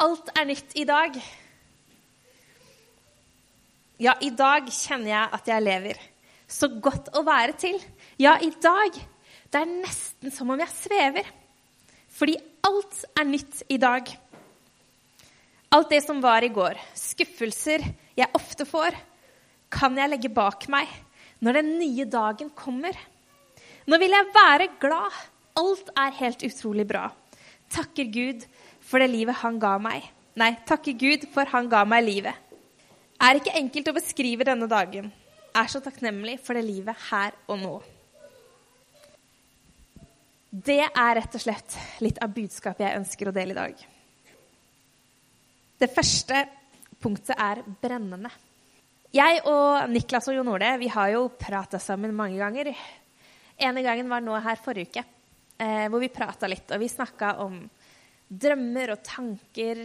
Alt er nytt i dag. Ja, i dag kjenner jeg at jeg lever. Så godt å være til. Ja, i dag. Det er nesten som om jeg svever. Fordi alt er nytt i dag. Alt det som var i går, skuffelser jeg ofte får, kan jeg legge bak meg når den nye dagen kommer. Nå vil jeg være glad. Alt er helt utrolig bra. Takker Gud for det livet han ga meg. Nei, takke Gud for han ga meg livet. Er ikke enkelt å beskrive denne dagen. Er så takknemlig for det livet her og nå. Det er rett og slett litt av budskapet jeg ønsker å dele i dag. Det første punktet er brennende. Jeg og Niklas og Jon Ole vi har jo prata sammen mange ganger. Ene gangen var nå her forrige uke, eh, hvor vi prata litt. Og vi snakka om drømmer og tanker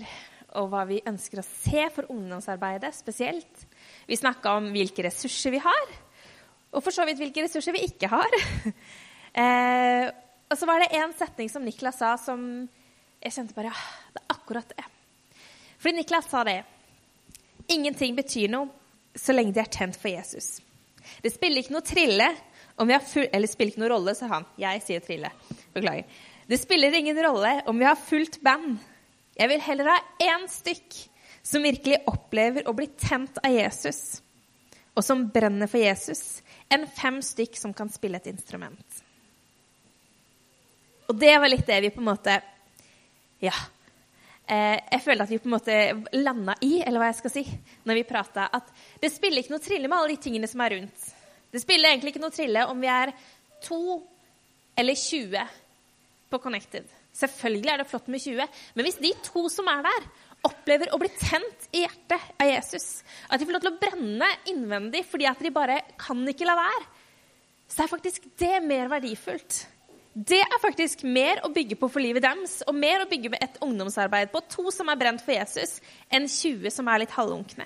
og hva vi ønsker å se for ungdomsarbeidet spesielt. Vi snakka om hvilke ressurser vi har, og for så vidt hvilke ressurser vi ikke har. eh, og så var det én setning som Niklas sa, som jeg kjente bare Ja, det er akkurat det. Fordi Niklas sa det. Ingenting betyr noe så lenge de er tent for Jesus. Det spiller ikke noe trille om vi har full, Eller spiller ikke noe rolle, sa han. Jeg sier trille. Beklager. Det spiller ingen rolle om vi har fullt band. Jeg vil heller ha én stykk som virkelig opplever å bli tent av Jesus, og som brenner for Jesus, enn fem stykk som kan spille et instrument. Og det var litt det vi på en måte Ja. Eh, jeg føler at vi på en måte landa i, eller hva jeg skal si, når vi prata, at det spiller ikke noe trille med alle de tingene som er rundt. Det spiller egentlig ikke noe trille om vi er to eller 20 på Connected. Selvfølgelig er det flott med 20, men hvis de to som er der, opplever å bli tent i hjertet av Jesus, at de får lov til å brenne innvendig fordi at de bare kan ikke la være, så er faktisk det mer verdifullt. Det er faktisk mer å bygge på for livet deres og mer å bygge med et ungdomsarbeid på to som er brent for Jesus, enn 20 som er litt halvunkne.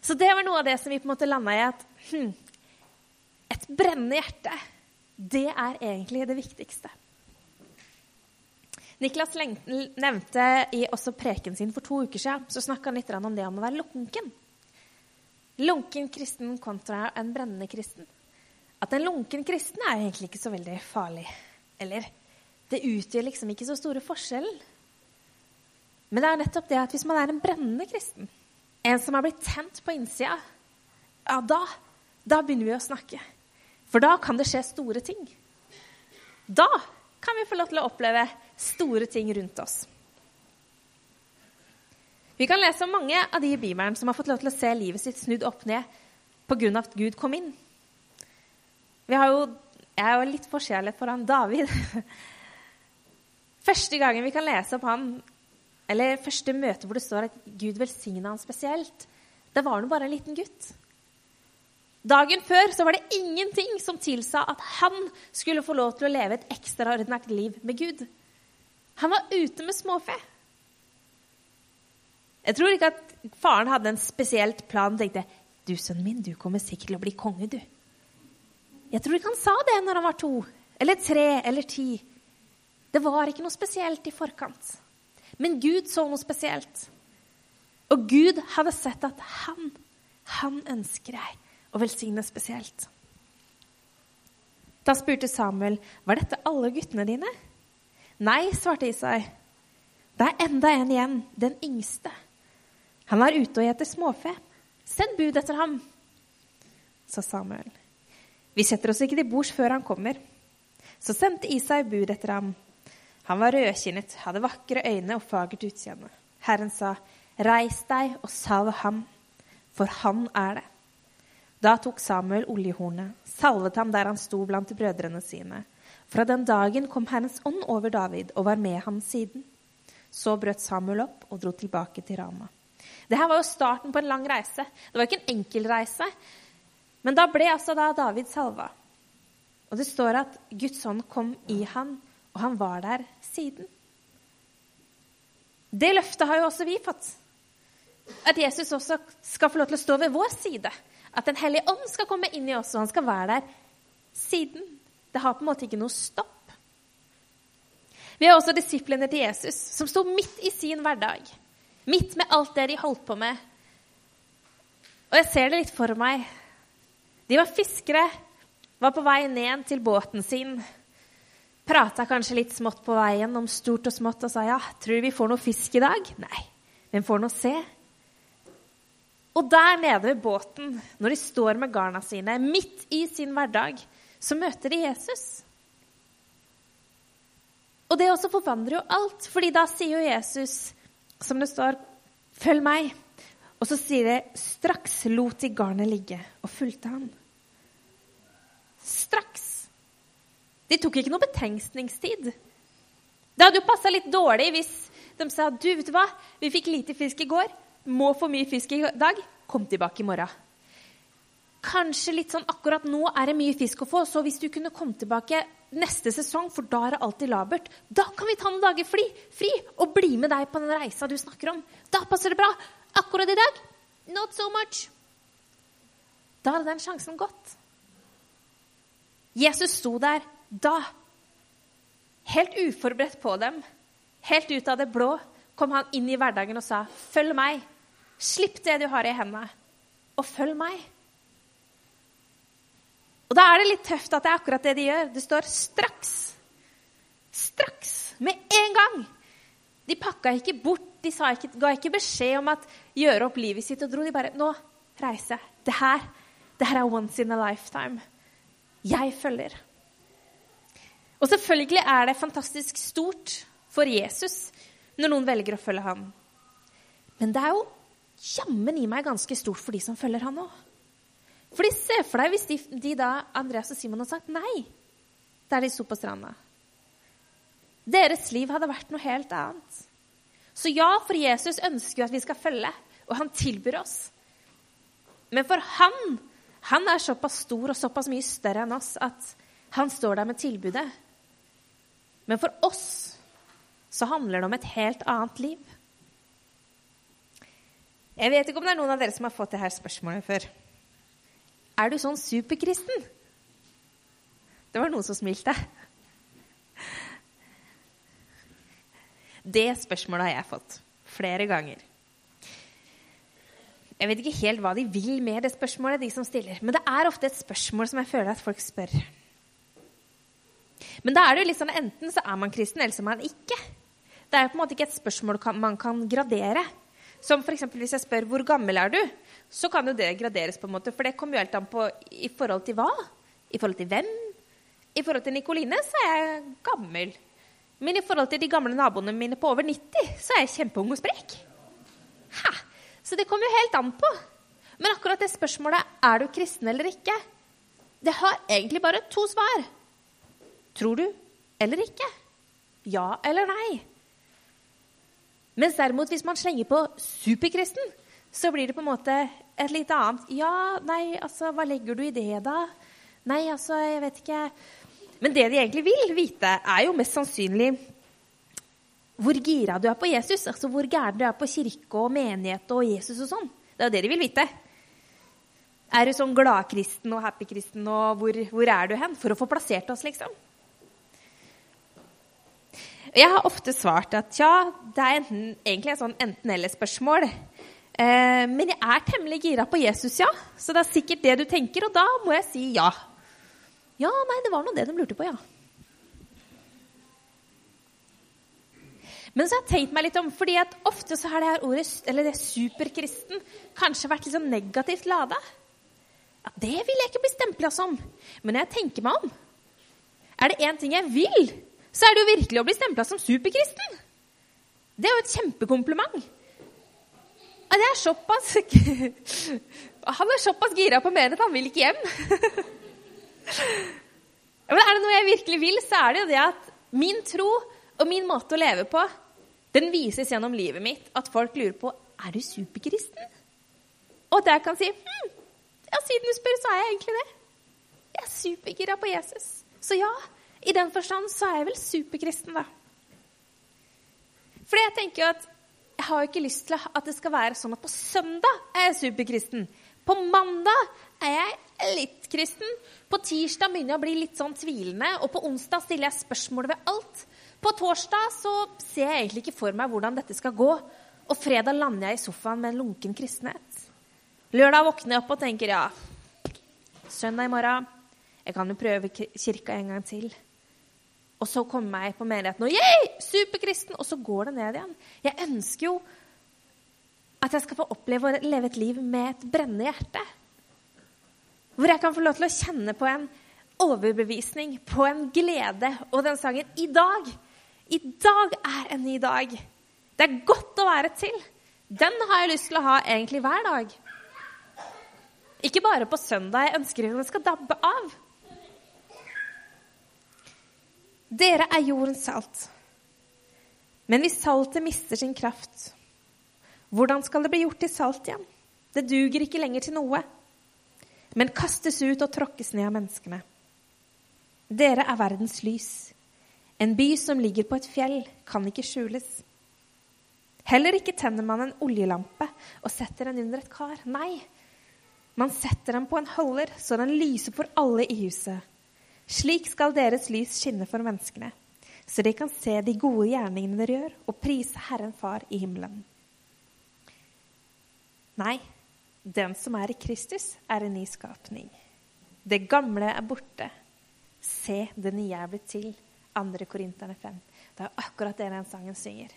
Så det var noe av det som vi på en måte landa i at hm, et brennende hjerte det er egentlig det viktigste. Niklas nevnte i også preken sin for to uker siden så snakka han litt om det om å være lunken. Lunken kristen kontra en brennende kristen. At en lunken kristen er egentlig ikke så veldig farlig. Eller det utgjør liksom ikke så store forskjellen. Men det er nettopp det at hvis man er en brennende kristen, en som har blitt tent på innsida, ja, da, da begynner vi å snakke. For da kan det skje store ting. Da kan vi få lov til å oppleve store ting rundt oss. Vi kan lese om mange av de i Bibelen som har fått lov til å se livet sitt snudd opp ned pga. at Gud kom inn. Vi har jo, jeg er jo litt forskjellig foran David. Første gangen vi kan lese opp han, eller første møte hvor det står at Gud velsigna han spesielt, det var nå bare en liten gutt. Dagen før så var det ingenting som tilsa at han skulle få lov til å leve et ekstraordinært liv med Gud. Han var ute med småfe. Jeg tror ikke at faren hadde en spesielt plan og tenkte du, sønnen min, du kommer sikkert til å bli konge, du. Jeg tror ikke han sa det når han var to eller tre eller ti. Det var ikke noe spesielt i forkant. Men Gud så noe spesielt. Og Gud hadde sett at han, han ønsker deg å velsigne spesielt. Da spurte Samuel, 'Var dette alle guttene dine?' 'Nei', svarte Isai. 'Det er enda en igjen, den yngste.' 'Han er ute og gjeter småfe. Send bud etter ham', sa Samuel. 'Vi setter oss ikke til bords før han kommer.' Så sendte Isai bud etter ham. Han var rødkinnet, hadde vakre øyne og fagert utseende. Herren sa, 'Reis deg og salv ham, for han er det.' Da tok Samuel oljehornet, salvet ham der han sto blant brødrene sine. Fra den dagen kom Herrens ånd over David og var med ham siden. Så brøt Samuel opp og dro tilbake til Rama. Dette var jo starten på en lang reise. Det var ikke en enkel reise. Men da ble altså da David salva. Og det står at Guds ånd kom i han, og han var der siden. Det løftet har jo også vi fått. At Jesus også skal få lov til å stå ved vår side. At Den hellige ånd skal komme inn i oss, og han skal være der siden. Det har på en måte ikke noe stopp. Vi har også disiplene til Jesus, som sto midt i sin hverdag. Midt med alt det de holdt på med. Og jeg ser det litt for meg. De var fiskere, var på vei ned til båten sin. Prata kanskje litt smått på veien om stort og smått og sa ja, tror du vi får noe fisk i dag? Nei, men får noe se. Og der nede ved båten, når de står med garna sine, midt i sin hverdag, så møter de Jesus. Og det også forvandler jo alt, fordi da sier jo Jesus, som det står, 'Følg meg'. Og så sier det 'straks lot de garnet ligge og fulgte han'. Straks. De tok ikke noe betenkningstid. Det hadde jo passa litt dårlig hvis de sa 'Du, vet du hva, vi fikk lite fisk i går. Må få mye fisk i dag. Kom tilbake i morgen.' Kanskje litt sånn akkurat nå er det mye fisk å få, så hvis du kunne komme tilbake neste sesong, for da er det alltid labert, da kan vi ta noen dager fri, fri og bli med deg på den reisa du snakker om. Da passer det bra. Akkurat i dag not so much. Da hadde den sjansen gått. Jesus sto der da. Helt uforberedt på dem. Helt ut av det blå kom han inn i hverdagen og sa, 'Følg meg. Slipp det du har i hendene, og følg meg.' Og da er det litt tøft at det er akkurat det de gjør. Det står 'straks'. Straks. Med en gang. De pakka ikke bort, de ikke, ga ikke beskjed om at gjøre opp livet sitt og dro. De bare 'Nå reiser jeg. Det her, det her er once in a lifetime. Jeg følger'. Og selvfølgelig er det fantastisk stort for Jesus når noen velger å følge ham. Men det er jo jammen i meg ganske stort for de som følger ham òg. Fordi Se for deg hvis de, de, da, Andreas og Simon hadde sagt nei der de sto på stranda. Deres liv hadde vært noe helt annet. Så ja, for Jesus ønsker jo at vi skal følge, og han tilbyr oss. Men for han, han er såpass stor og såpass mye større enn oss at han står der med tilbudet. Men for oss så handler det om et helt annet liv. Jeg vet ikke om det er noen av dere som har fått det her spørsmålet før. Er du sånn superkristen? Det var noen som smilte. Det spørsmålet har jeg fått flere ganger. Jeg vet ikke helt hva de vil med det spørsmålet, de som stiller. Men det er ofte et spørsmål som jeg føler at folk spør. Men da er det jo litt sånn enten så er man kristen, eller så er man ikke. Det er på en måte ikke et spørsmål man kan gradere. Som f.eks. hvis jeg spør 'Hvor gammel er du?' Så kan jo det graderes, på en måte, for det kommer jo helt an på i forhold til hva? I forhold til hvem? I forhold til Nikoline så er jeg gammel. Men i forhold til de gamle naboene mine på over 90 så er jeg kjempeung og sprek. Ha! Så det kommer jo helt an på. Men akkurat det spørsmålet 'er du kristen eller ikke?' det har egentlig bare to svar. Tror du eller ikke? Ja eller nei? Mens derimot, hvis man slenger på superkristen, så blir det på en måte et litt annet Ja, nei, altså, hva legger du i det, da? Nei, altså, jeg vet ikke. Men det de egentlig vil vite, er jo mest sannsynlig hvor gira du er på Jesus. Altså hvor gæren du er på kirke og menighet og Jesus og sånn. Det er jo det de vil vite. Er du sånn gladkristen og happy-kristen, og hvor, hvor er du hen? For å få plassert oss, liksom. Jeg har ofte svart at ja, det er enten, egentlig et sånn enten-eller-spørsmål. Eh, men jeg er temmelig gira på Jesus, ja. Så det er sikkert det du tenker, og da må jeg si ja. Ja, nei, det var nå det de lurte på, ja. Men så har jeg tenkt meg litt om, fordi at ofte så har det her ordet, eller det superkristen kanskje vært litt sånn negativt lada. Ja, det vil jeg ikke bli stempla som. Men når jeg tenker meg om, er det én ting jeg vil, så er det jo virkelig å bli stempla som superkristen. Det er jo et kjempekompliment. Det er såpass Han er såpass gira på mer at han vil ikke hjem. Men er det noe jeg virkelig vil, så er det jo det at min tro og min måte å leve på, den vises gjennom livet mitt. At folk lurer på er du superkristen. Og at jeg kan si hm, ja, siden du spør, så er jeg egentlig det. Jeg er supergira på Jesus. Så ja, i den forstand så er jeg vel superkristen, da. Fordi jeg tenker jo at jeg har jo ikke lyst til at det skal være sånn at på søndag er jeg superkristen. På mandag er jeg litt kristen. På tirsdag begynner jeg å bli litt sånn tvilende. Og på onsdag stiller jeg spørsmål ved alt. På torsdag så ser jeg egentlig ikke for meg hvordan dette skal gå. Og fredag lander jeg i sofaen med en lunken kristenhet. Lørdag våkner jeg opp og tenker ja, søndag i morgen Jeg kan jo prøve kirka en gang til. Og så kommer jeg på menigheten og yeah, superkristen! Og så går det ned igjen. Jeg ønsker jo at jeg skal få oppleve å leve et liv med et brennende hjerte. Hvor jeg kan få lov til å kjenne på en overbevisning, på en glede. Og den sangen I dag. I dag er en ny dag. Det er godt å være til. Den har jeg lyst til å ha egentlig hver dag. Ikke bare på søndag. Jeg ønsker at den skal dabbe av. Dere er jordens salt. Men hvis saltet mister sin kraft, hvordan skal det bli gjort til salt igjen? Det duger ikke lenger til noe, men kastes ut og tråkkes ned av menneskene. Dere er verdens lys. En by som ligger på et fjell, kan ikke skjules. Heller ikke tenner man en oljelampe og setter den under et kar. Nei, man setter den på en holder, så den lyser for alle i huset. Slik skal deres lys skinne for menneskene, så de kan se de gode gjerningene dere gjør, og prise Herren Far i himmelen. Nei, den som er i Kristus, er en ny skapning. Det gamle er borte. Se, det nye er blitt til. 2. Korinterne 5. Det er akkurat det den sangen synger.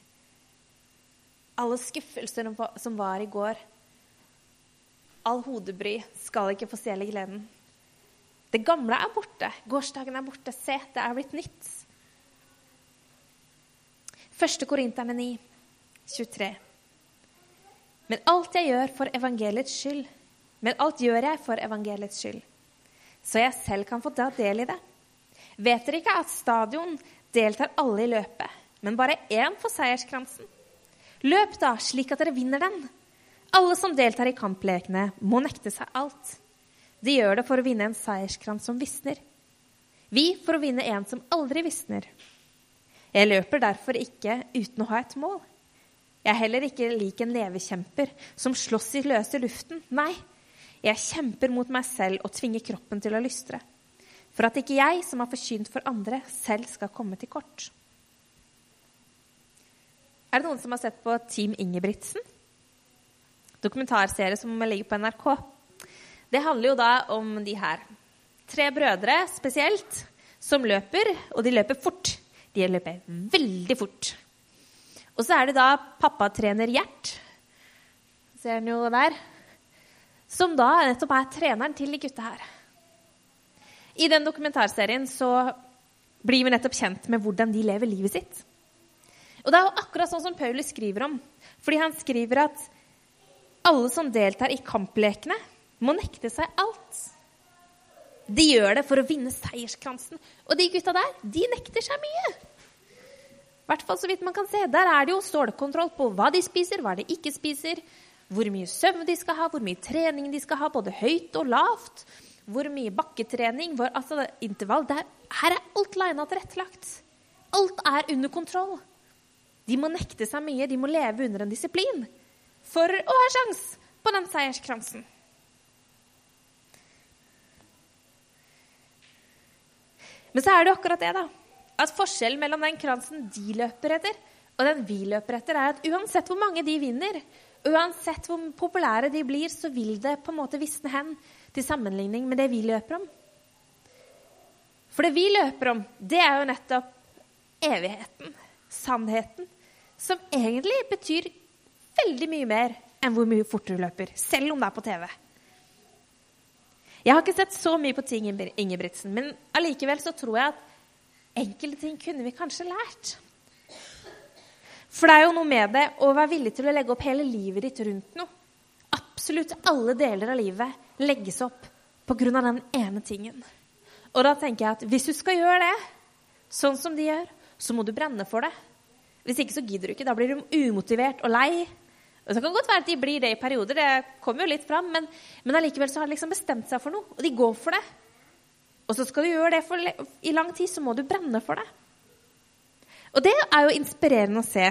Alle skuffelser som var i går, all hodebry, skal ikke få stjele gleden. Det gamle er borte. Gårsdagen er borte. Se, det er blitt nytt. 1. Korinterne 9, 23. Men alt jeg gjør for evangeliets skyld, men alt gjør jeg for evangeliets skyld, så jeg selv kan få ta del i det. Vet dere ikke at stadion deltar alle i løpet, men bare én får seierskransen? Løp da, slik at dere vinner den. Alle som deltar i kamplekene, må nekte seg alt. De gjør det for å vinne en seierskrans som visner. Vi for å vinne en som aldri visner. Jeg løper derfor ikke uten å ha et mål. Jeg er heller ikke lik en levekjemper som slåss i løse luften. Nei, jeg kjemper mot meg selv og tvinger kroppen til å lystre. For at ikke jeg, som har forkynt for andre, selv skal komme til kort. Er det noen som har sett på Team Ingebrigtsen? Dokumentarserie som ligger på NRK. Det handler jo da om de her tre brødre spesielt, som løper, og de løper fort. De løper veldig fort. Og så er det da pappatrener Gjert, ser han jo der, som da nettopp er treneren til de gutta her. I den dokumentarserien så blir vi nettopp kjent med hvordan de lever livet sitt. Og det er jo akkurat sånn som Paulus skriver om. Fordi han skriver at alle som deltar i kamplekene, må nekte seg alt. De gjør det for å vinne seierskransen. Og de gutta der, de nekter seg mye. I hvert fall så vidt man kan se. Der er det jo stålkontroll på hva de spiser, hva de ikke spiser, hvor mye søvn de skal ha, hvor mye trening de skal ha, både høyt og lavt, hvor mye bakketrening, hvor, altså intervall der, Her er alt lina tilrettelagt. Alt er under kontroll. De må nekte seg mye, de må leve under en disiplin for å ha sjans på den seierskransen. Men så er det akkurat det, da. At forskjellen mellom den kransen de løper etter, og den vi løper etter, er at uansett hvor mange de vinner, uansett hvor populære de blir, så vil det på en måte visne hen til sammenligning med det vi løper om. For det vi løper om, det er jo nettopp evigheten, sannheten, som egentlig betyr veldig mye mer enn hvor mye fortere du løper, selv om det er på TV. Jeg har ikke sett så mye på ting Ingebrigtsen, men allikevel så tror jeg at enkelte ting kunne vi kanskje lært. For det er jo noe med det å være villig til å legge opp hele livet ditt rundt noe. Absolutt alle deler av livet legges opp pga. den ene tingen. Og da tenker jeg at hvis du skal gjøre det, sånn som de gjør, så må du brenne for det. Hvis ikke så gidder du ikke. Da blir du umotivert og lei. Og så kan det godt være at de blir det i perioder, det kommer jo litt fram, men, men allikevel så har de liksom bestemt seg for noe, og de går for det. Og så skal du gjøre det for, i lang tid, så må du brenne for det. Og det er jo inspirerende å se.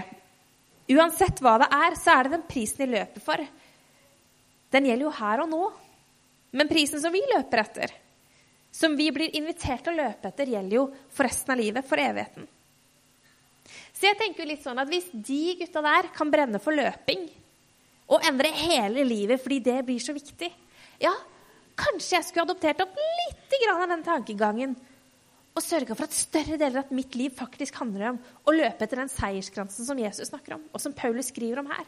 Uansett hva det er, så er det den prisen de løper for. Den gjelder jo her og nå. Men prisen som vi løper etter, som vi blir invitert til å løpe etter, gjelder jo for resten av livet, for evigheten. Så jeg tenker jo litt sånn at hvis de gutta der kan brenne for løping og endre hele livet fordi det blir så viktig, ja, kanskje jeg skulle adoptert opp litt av den tankegangen og sørga for at større deler av mitt liv faktisk handler om å løpe etter den seierskransen som Jesus snakker om, og som Paulus skriver om her.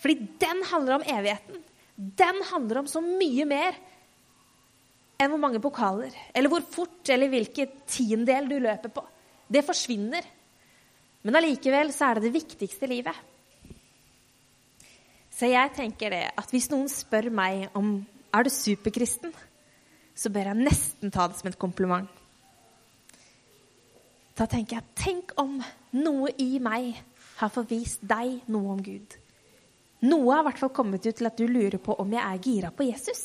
Fordi den handler om evigheten. Den handler om så mye mer enn hvor mange pokaler, eller hvor fort, eller hvilken tiendedel du løper på. Det forsvinner. Men allikevel så er det det viktigste i livet. Så jeg tenker det at hvis noen spør meg om er du superkristen, så bør jeg nesten ta det som et kompliment. Da tenker jeg tenk om noe i meg har forvist deg noe om Gud. Noe har i hvert fall kommet ut til at du lurer på om jeg er gira på Jesus.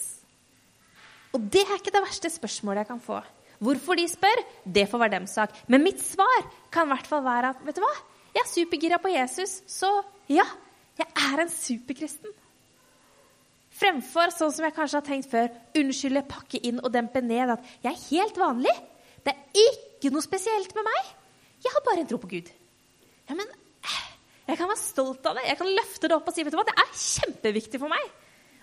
Og det er ikke det verste spørsmålet jeg kan få. Hvorfor de spør, det får være dems sak. Men mitt svar kan i hvert fall være at vet du hva? Jeg er supergira på Jesus, så ja, jeg er en superkristen. Fremfor sånn som jeg kanskje har tenkt før, unnskylde, pakke inn og dempe ned at jeg er helt vanlig. Det er ikke noe spesielt med meg. Jeg har bare en tro på Gud. Ja, men eh, jeg kan være stolt av det. Jeg kan løfte det opp og si vet du hva, det er kjempeviktig for meg.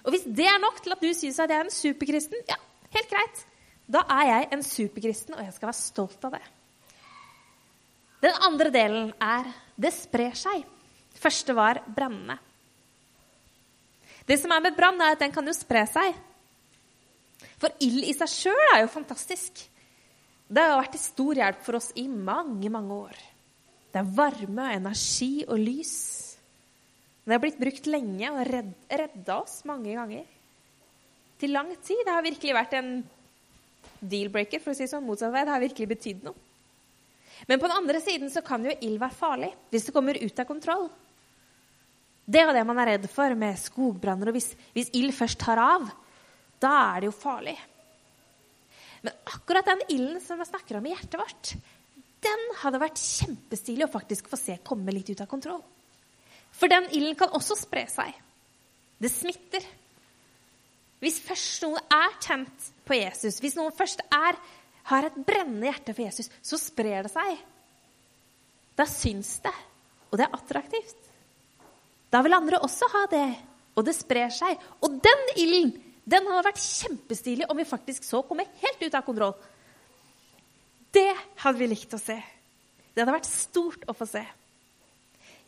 Og hvis det er nok til at du syns at jeg er en superkristen, ja, helt greit. Da er jeg en superkristen, og jeg skal være stolt av det. Den andre delen er det sprer seg. Første var brannende. Det som er med brann, er at den kan jo spre seg. For ild i seg sjøl er jo fantastisk. Det har vært til stor hjelp for oss i mange, mange år. Det er varme energi og lys. Det har blitt brukt lenge og redda oss mange ganger. Til lang tid. Det har virkelig vært en deal-breaker, for å si sånn, motsatt vei. Det har virkelig betydd noe. Men på den andre siden så kan jo ild være farlig hvis det kommer ut av kontroll. Det er det man er redd for med skogbranner. Og hvis, hvis ild først tar av, da er det jo farlig. Men akkurat den ilden som vi snakker om i hjertet vårt, den hadde vært kjempestilig å faktisk få se komme litt ut av kontroll. For den ilden kan også spre seg. Det smitter. Hvis først noen er tent på Jesus, hvis noen først er, har et brennende hjerte for Jesus, så sprer det seg. Da syns det, og det er attraktivt. Da vil andre også ha det, og det sprer seg. Og den ilden, den hadde vært kjempestilig om vi faktisk så komme helt ut av kontroll. Det hadde vi likt å se. Det hadde vært stort å få se.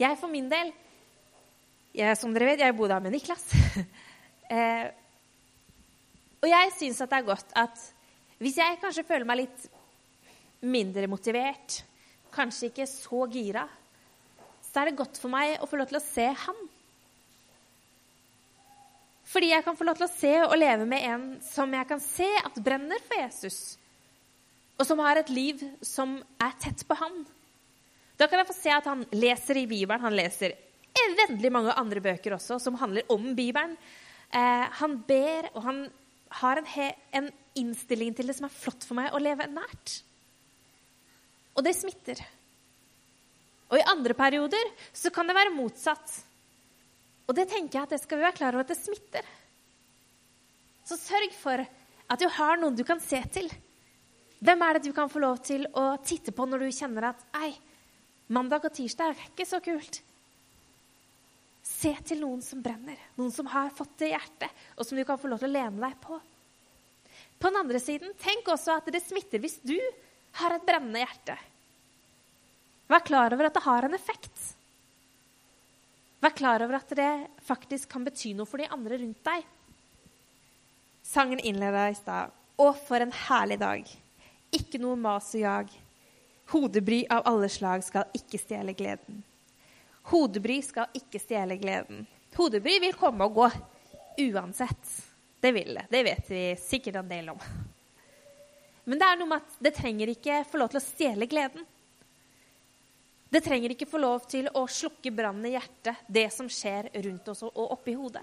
Jeg for min del jeg, Som dere vet, jeg bodde her med Niklas. eh, og jeg syns at det er godt at hvis jeg kanskje føler meg litt mindre motivert, kanskje ikke så gira, så er det godt for meg å få lov til å se han. Fordi jeg kan få lov til å se og leve med en som jeg kan se at brenner for Jesus, og som har et liv som er tett på han. Da kan jeg få se at han leser i Bibelen. Han leser veldig mange andre bøker også som handler om Bibelen. Eh, han ber, og han har en, he, en, innstilling til det som er flott for meg å leve nært. Og det smitter. Andre perioder så kan det være motsatt. Og det tenker jeg at det skal vi være klar over at det smitter. Så sørg for at du har noen du kan se til. Hvem er det du kan få lov til å titte på når du kjenner at Ei, mandag og tirsdag er ikke så kult. Se til noen som brenner, noen som har fått det i hjertet, og som du kan få lov til å lene deg på. På den andre siden, tenk også at det smitter hvis du har et brennende hjerte. Vær klar over at det har en effekt. Vær klar over at det faktisk kan bety noe for de andre rundt deg. Sangen innleda i stad. Å, for en herlig dag. Ikke noe mas og jag. Hodebry av alle slag skal ikke stjele gleden. Hodebry skal ikke stjele gleden. Hodebry vil komme og gå uansett. Det vil det. Det vet vi sikkert en del om. Men det er noe med at det trenger ikke få lov til å stjele gleden. Det trenger ikke få lov til å slukke brannen i hjertet, det som skjer rundt oss og oppi hodet.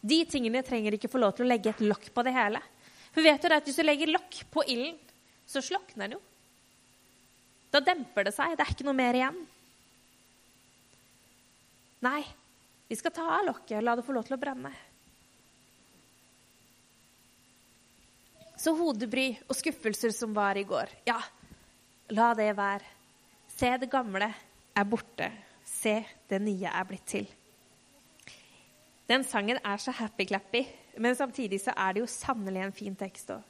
De tingene trenger ikke få lov til å legge et lokk på det hele. For vet du at Hvis du legger lokk på ilden, så slukner den jo. Da demper det seg. Det er ikke noe mer igjen. Nei, vi skal ta av lokket og la det få lov til å brenne. Så hodebry og skuffelser som var i går, ja, la det være. Se det gamle, er borte. Se, det nye er blitt til. Den sangen er så happy-clappy, men samtidig så er det jo sannelig en fin tekst òg.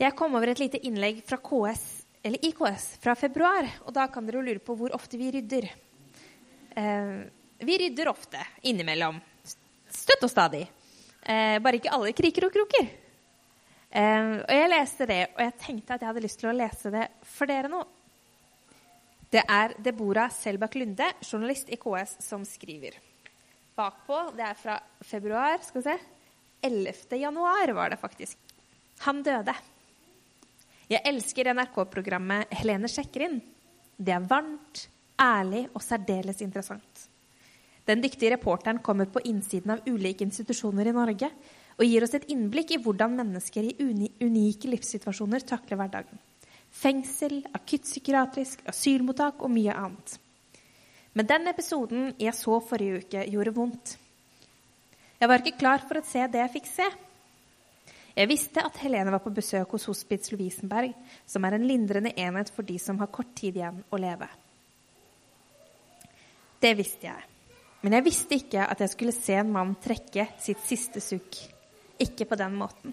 Jeg kom over et lite innlegg fra KS, eller IKS fra februar, og da kan dere jo lure på hvor ofte vi rydder. Eh, vi rydder ofte, innimellom. Støtt og stadig. Eh, bare ikke alle kriker og kroker. Eh, og jeg leste det, og jeg tenkte at jeg hadde lyst til å lese det for dere nå. Det er Debora Selbakk Lunde, journalist i KS, som skriver. Bakpå, det er fra februar, skal vi se 11. januar var det faktisk. Han døde. Jeg elsker NRK-programmet Helene sjekker inn. Det er varmt, ærlig og særdeles interessant. Den dyktige reporteren kommer på innsiden av ulike institusjoner i Norge og gir oss et innblikk i hvordan mennesker i unike livssituasjoner takler hverdagen. Fengsel, akuttpsykiatrisk, asylmottak og mye annet. Men den episoden jeg så forrige uke, gjorde vondt. Jeg var ikke klar for å se det jeg fikk se. Jeg visste at Helene var på besøk hos Hospits Lovisenberg, som er en lindrende enhet for de som har kort tid igjen å leve. Det visste jeg. Men jeg visste ikke at jeg skulle se en mann trekke sitt siste sukk. Ikke på den måten.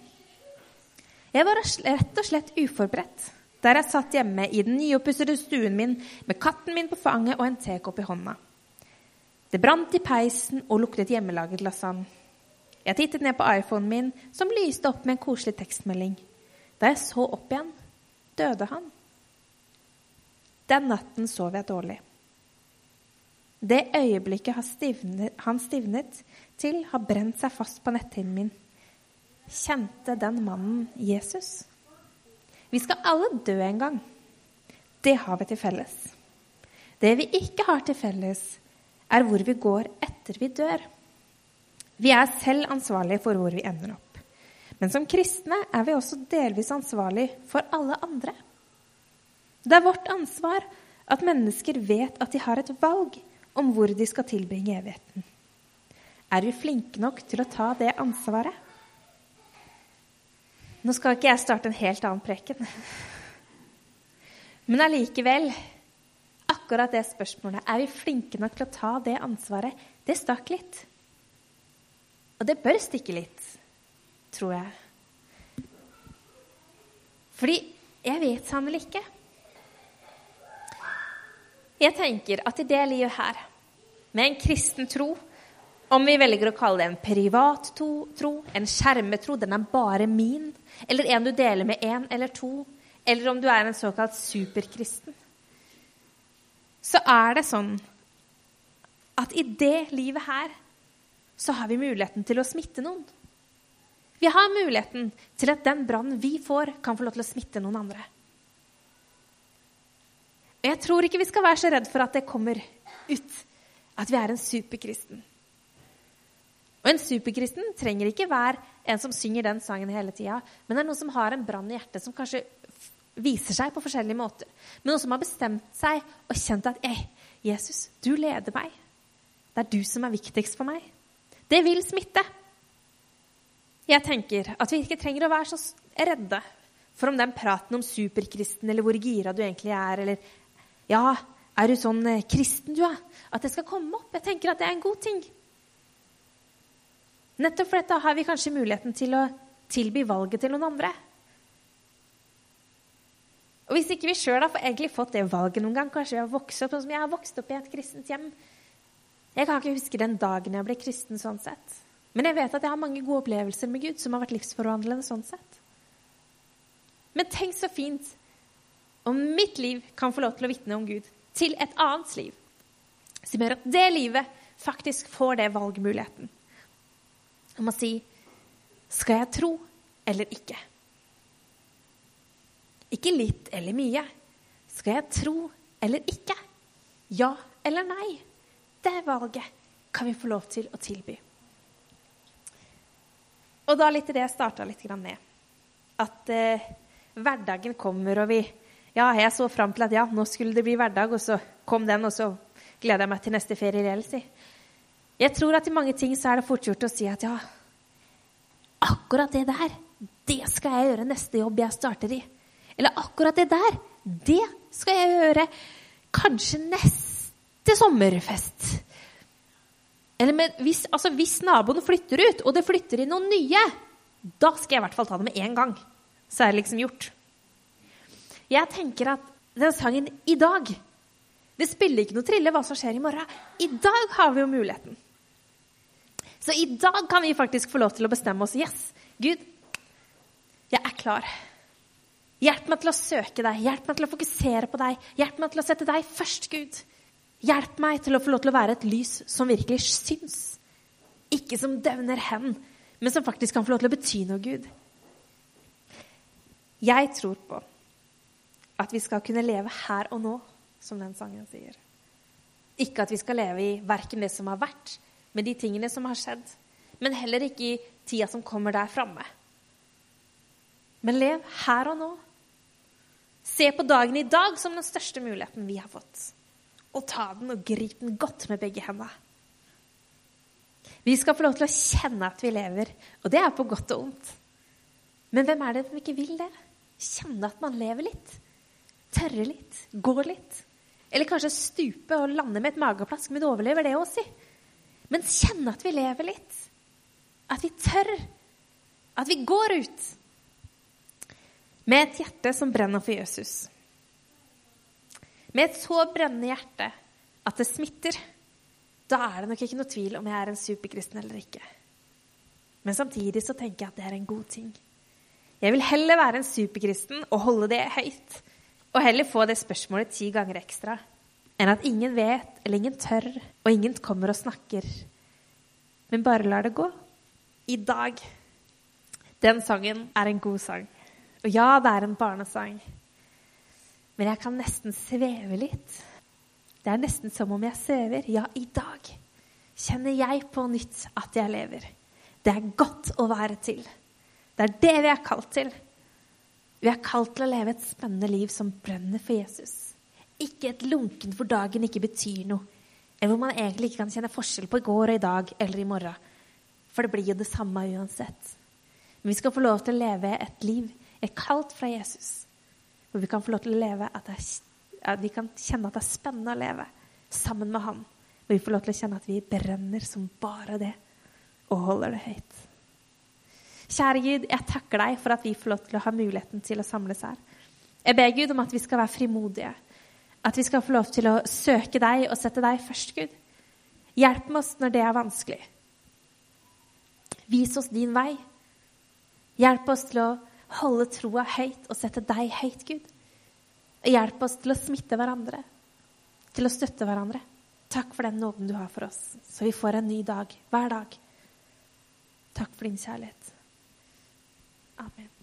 Jeg var rett og slett uforberedt der jeg satt hjemme i den nyoppussede stuen min med katten min på fanget og en tekopp i hånda. Det brant i peisen og luktet hjemmelaget lasagne. Jeg tittet ned på iPhonen min, som lyste opp med en koselig tekstmelding. Da jeg så opp igjen, døde han. Den natten sov jeg dårlig. Det øyeblikket han stivnet, til, har brent seg fast på netthinnen min. Kjente den mannen Jesus? Vi skal alle dø en gang. Det har vi til felles. Det vi ikke har til felles, er hvor vi går etter vi dør. Vi er selv ansvarlige for hvor vi ender opp. Men som kristne er vi også delvis ansvarlige for alle andre. Det er vårt ansvar at mennesker vet at de har et valg om hvor de skal tilbringe evigheten. Er vi flinke nok til å ta det ansvaret? Nå skal ikke jeg starte en helt annen preken. Men allikevel Akkurat det spørsmålet, er vi flinke nok til å ta det ansvaret, det stakk litt. Og det bør stikke litt, tror jeg. Fordi jeg vet sannelig ikke. Jeg tenker at i det livet her, med en kristen tro, om vi velger å kalle det en privat tro, en skjermetro, den er bare min, eller en du deler med én eller to, eller om du er en såkalt superkristen, så er det sånn at i det livet her så har vi muligheten til å smitte noen. Vi har muligheten til at den brannen vi får, kan få lov til å smitte noen andre. Og jeg tror ikke vi skal være så redd for at det kommer ut at vi er en superkristen. Og en superkristen trenger ikke være en som synger den sangen hele tida, men det er noen som har en brann i hjertet som kanskje viser seg på forskjellige måter. Men noen som har bestemt seg og kjent at Ei, Jesus, du leder meg. Det er du som er viktigst for meg. Det vil smitte. Jeg tenker at vi ikke trenger å være så redde for om den praten om superkristen eller hvor gira du egentlig er, eller Ja, er du sånn eh, kristen du er? At det skal komme opp. Jeg tenker at det er en god ting. Nettopp for dette har vi kanskje muligheten til å tilby valget til noen andre. Og Hvis ikke vi sjøl har egentlig fått det valget noen gang, kanskje vi har vokst opp sånn som jeg har vokst opp i et kristent hjem, jeg kan ikke huske den dagen jeg ble kristen sånn sett. Men jeg vet at jeg har mange gode opplevelser med Gud som har vært livsforvandlende sånn sett. Men tenk så fint om mitt liv kan få lov til å vitne om Gud til et annet liv. Som gjør at det livet faktisk får det valgmuligheten. Om å si Skal jeg tro eller ikke? Ikke litt eller mye. Skal jeg tro eller ikke? Ja eller nei? Det valget kan vi få lov til å tilby. Og da litt til det jeg starta litt med. At eh, hverdagen kommer, og vi Ja, jeg så fram til at ja, nå skulle det bli hverdag, og så kom den, og så gleder jeg meg til neste ferie reelt, si. Jeg tror at i mange ting så er det fort gjort å si at ja, akkurat det der, det skal jeg gjøre neste jobb jeg starter i. Eller akkurat det der, det skal jeg gjøre kanskje neste sommerfest. Eller med, hvis, altså hvis naboen flytter ut, og det flytter inn noen nye, da skal jeg i hvert fall ta det med én gang. Så er det liksom gjort. Jeg tenker at den sangen i dag Det spiller ikke noe trille hva som skjer i morgen. I dag har vi jo muligheten. Så i dag kan vi faktisk få lov til å bestemme oss. Yes, Gud, jeg er klar. Hjelp meg til å søke deg, hjelp meg til å fokusere på deg, hjelp meg til å sette deg først, Gud. Hjelp meg til å få lov til å være et lys som virkelig syns. Ikke som døvner hen, men som faktisk kan få lov til å bety noe, Gud. Jeg tror på at vi skal kunne leve her og nå, som den sangen sier. Ikke at vi skal leve i verken det som har vært, med de tingene som har skjedd, men heller ikke i tida som kommer der framme. Men lev her og nå. Se på dagen i dag som den største muligheten vi har fått. Og ta den og grip den godt med begge hendene. Vi skal få lov til å kjenne at vi lever, og det er på godt og vondt. Men hvem er det som ikke vil det? Kjenne at man lever litt. Tørre litt. Gå litt. Eller kanskje stupe og lande med et mageplask, men du overlever det òg, si. Men kjenne at vi lever litt. At vi tør. At vi går ut. Med et hjerte som brenner for Jesus. Med et så brennende hjerte at det smitter. Da er det nok ikke noe tvil om jeg er en superkristen eller ikke. Men samtidig så tenker jeg at det er en god ting. Jeg vil heller være en superkristen og holde det høyt. Og heller få det spørsmålet ti ganger ekstra enn at ingen vet eller ingen tør, og ingen kommer og snakker. Men bare lar det gå. I dag. Den sangen er en god sang. Og ja, det er en barnesang. Men jeg kan nesten sveve litt. Det er nesten som om jeg svever. Ja, i dag kjenner jeg på nytt at jeg lever. Det er godt å være til. Det er det vi er kalt til. Vi er kalt til å leve et spennende liv som brenner for Jesus. Ikke et lunken hvor dagen ikke betyr noe, eller hvor man egentlig ikke kan kjenne forskjell på i går og i dag eller i morgen. For det blir jo det samme uansett. Men vi skal få lov til å leve et liv, et kalt fra Jesus, hvor vi kan få lov til å leve at, er, at vi kan kjenne at det er spennende å leve sammen med Han. Hvor vi får lov til å kjenne at vi brenner som bare det, og holder det høyt. Kjære Gud, jeg takker deg for at vi får lov til å ha muligheten til å samles her. Jeg ber Gud om at vi skal være frimodige. At vi skal få lov til å søke deg og sette deg først, Gud. Hjelp med oss når det er vanskelig. Vis oss din vei. Hjelp oss til å holde troa høyt og sette deg høyt, Gud. Hjelp oss til å smitte hverandre, til å støtte hverandre. Takk for den nåden du har for oss, så vi får en ny dag hver dag. Takk for din kjærlighet. Amen.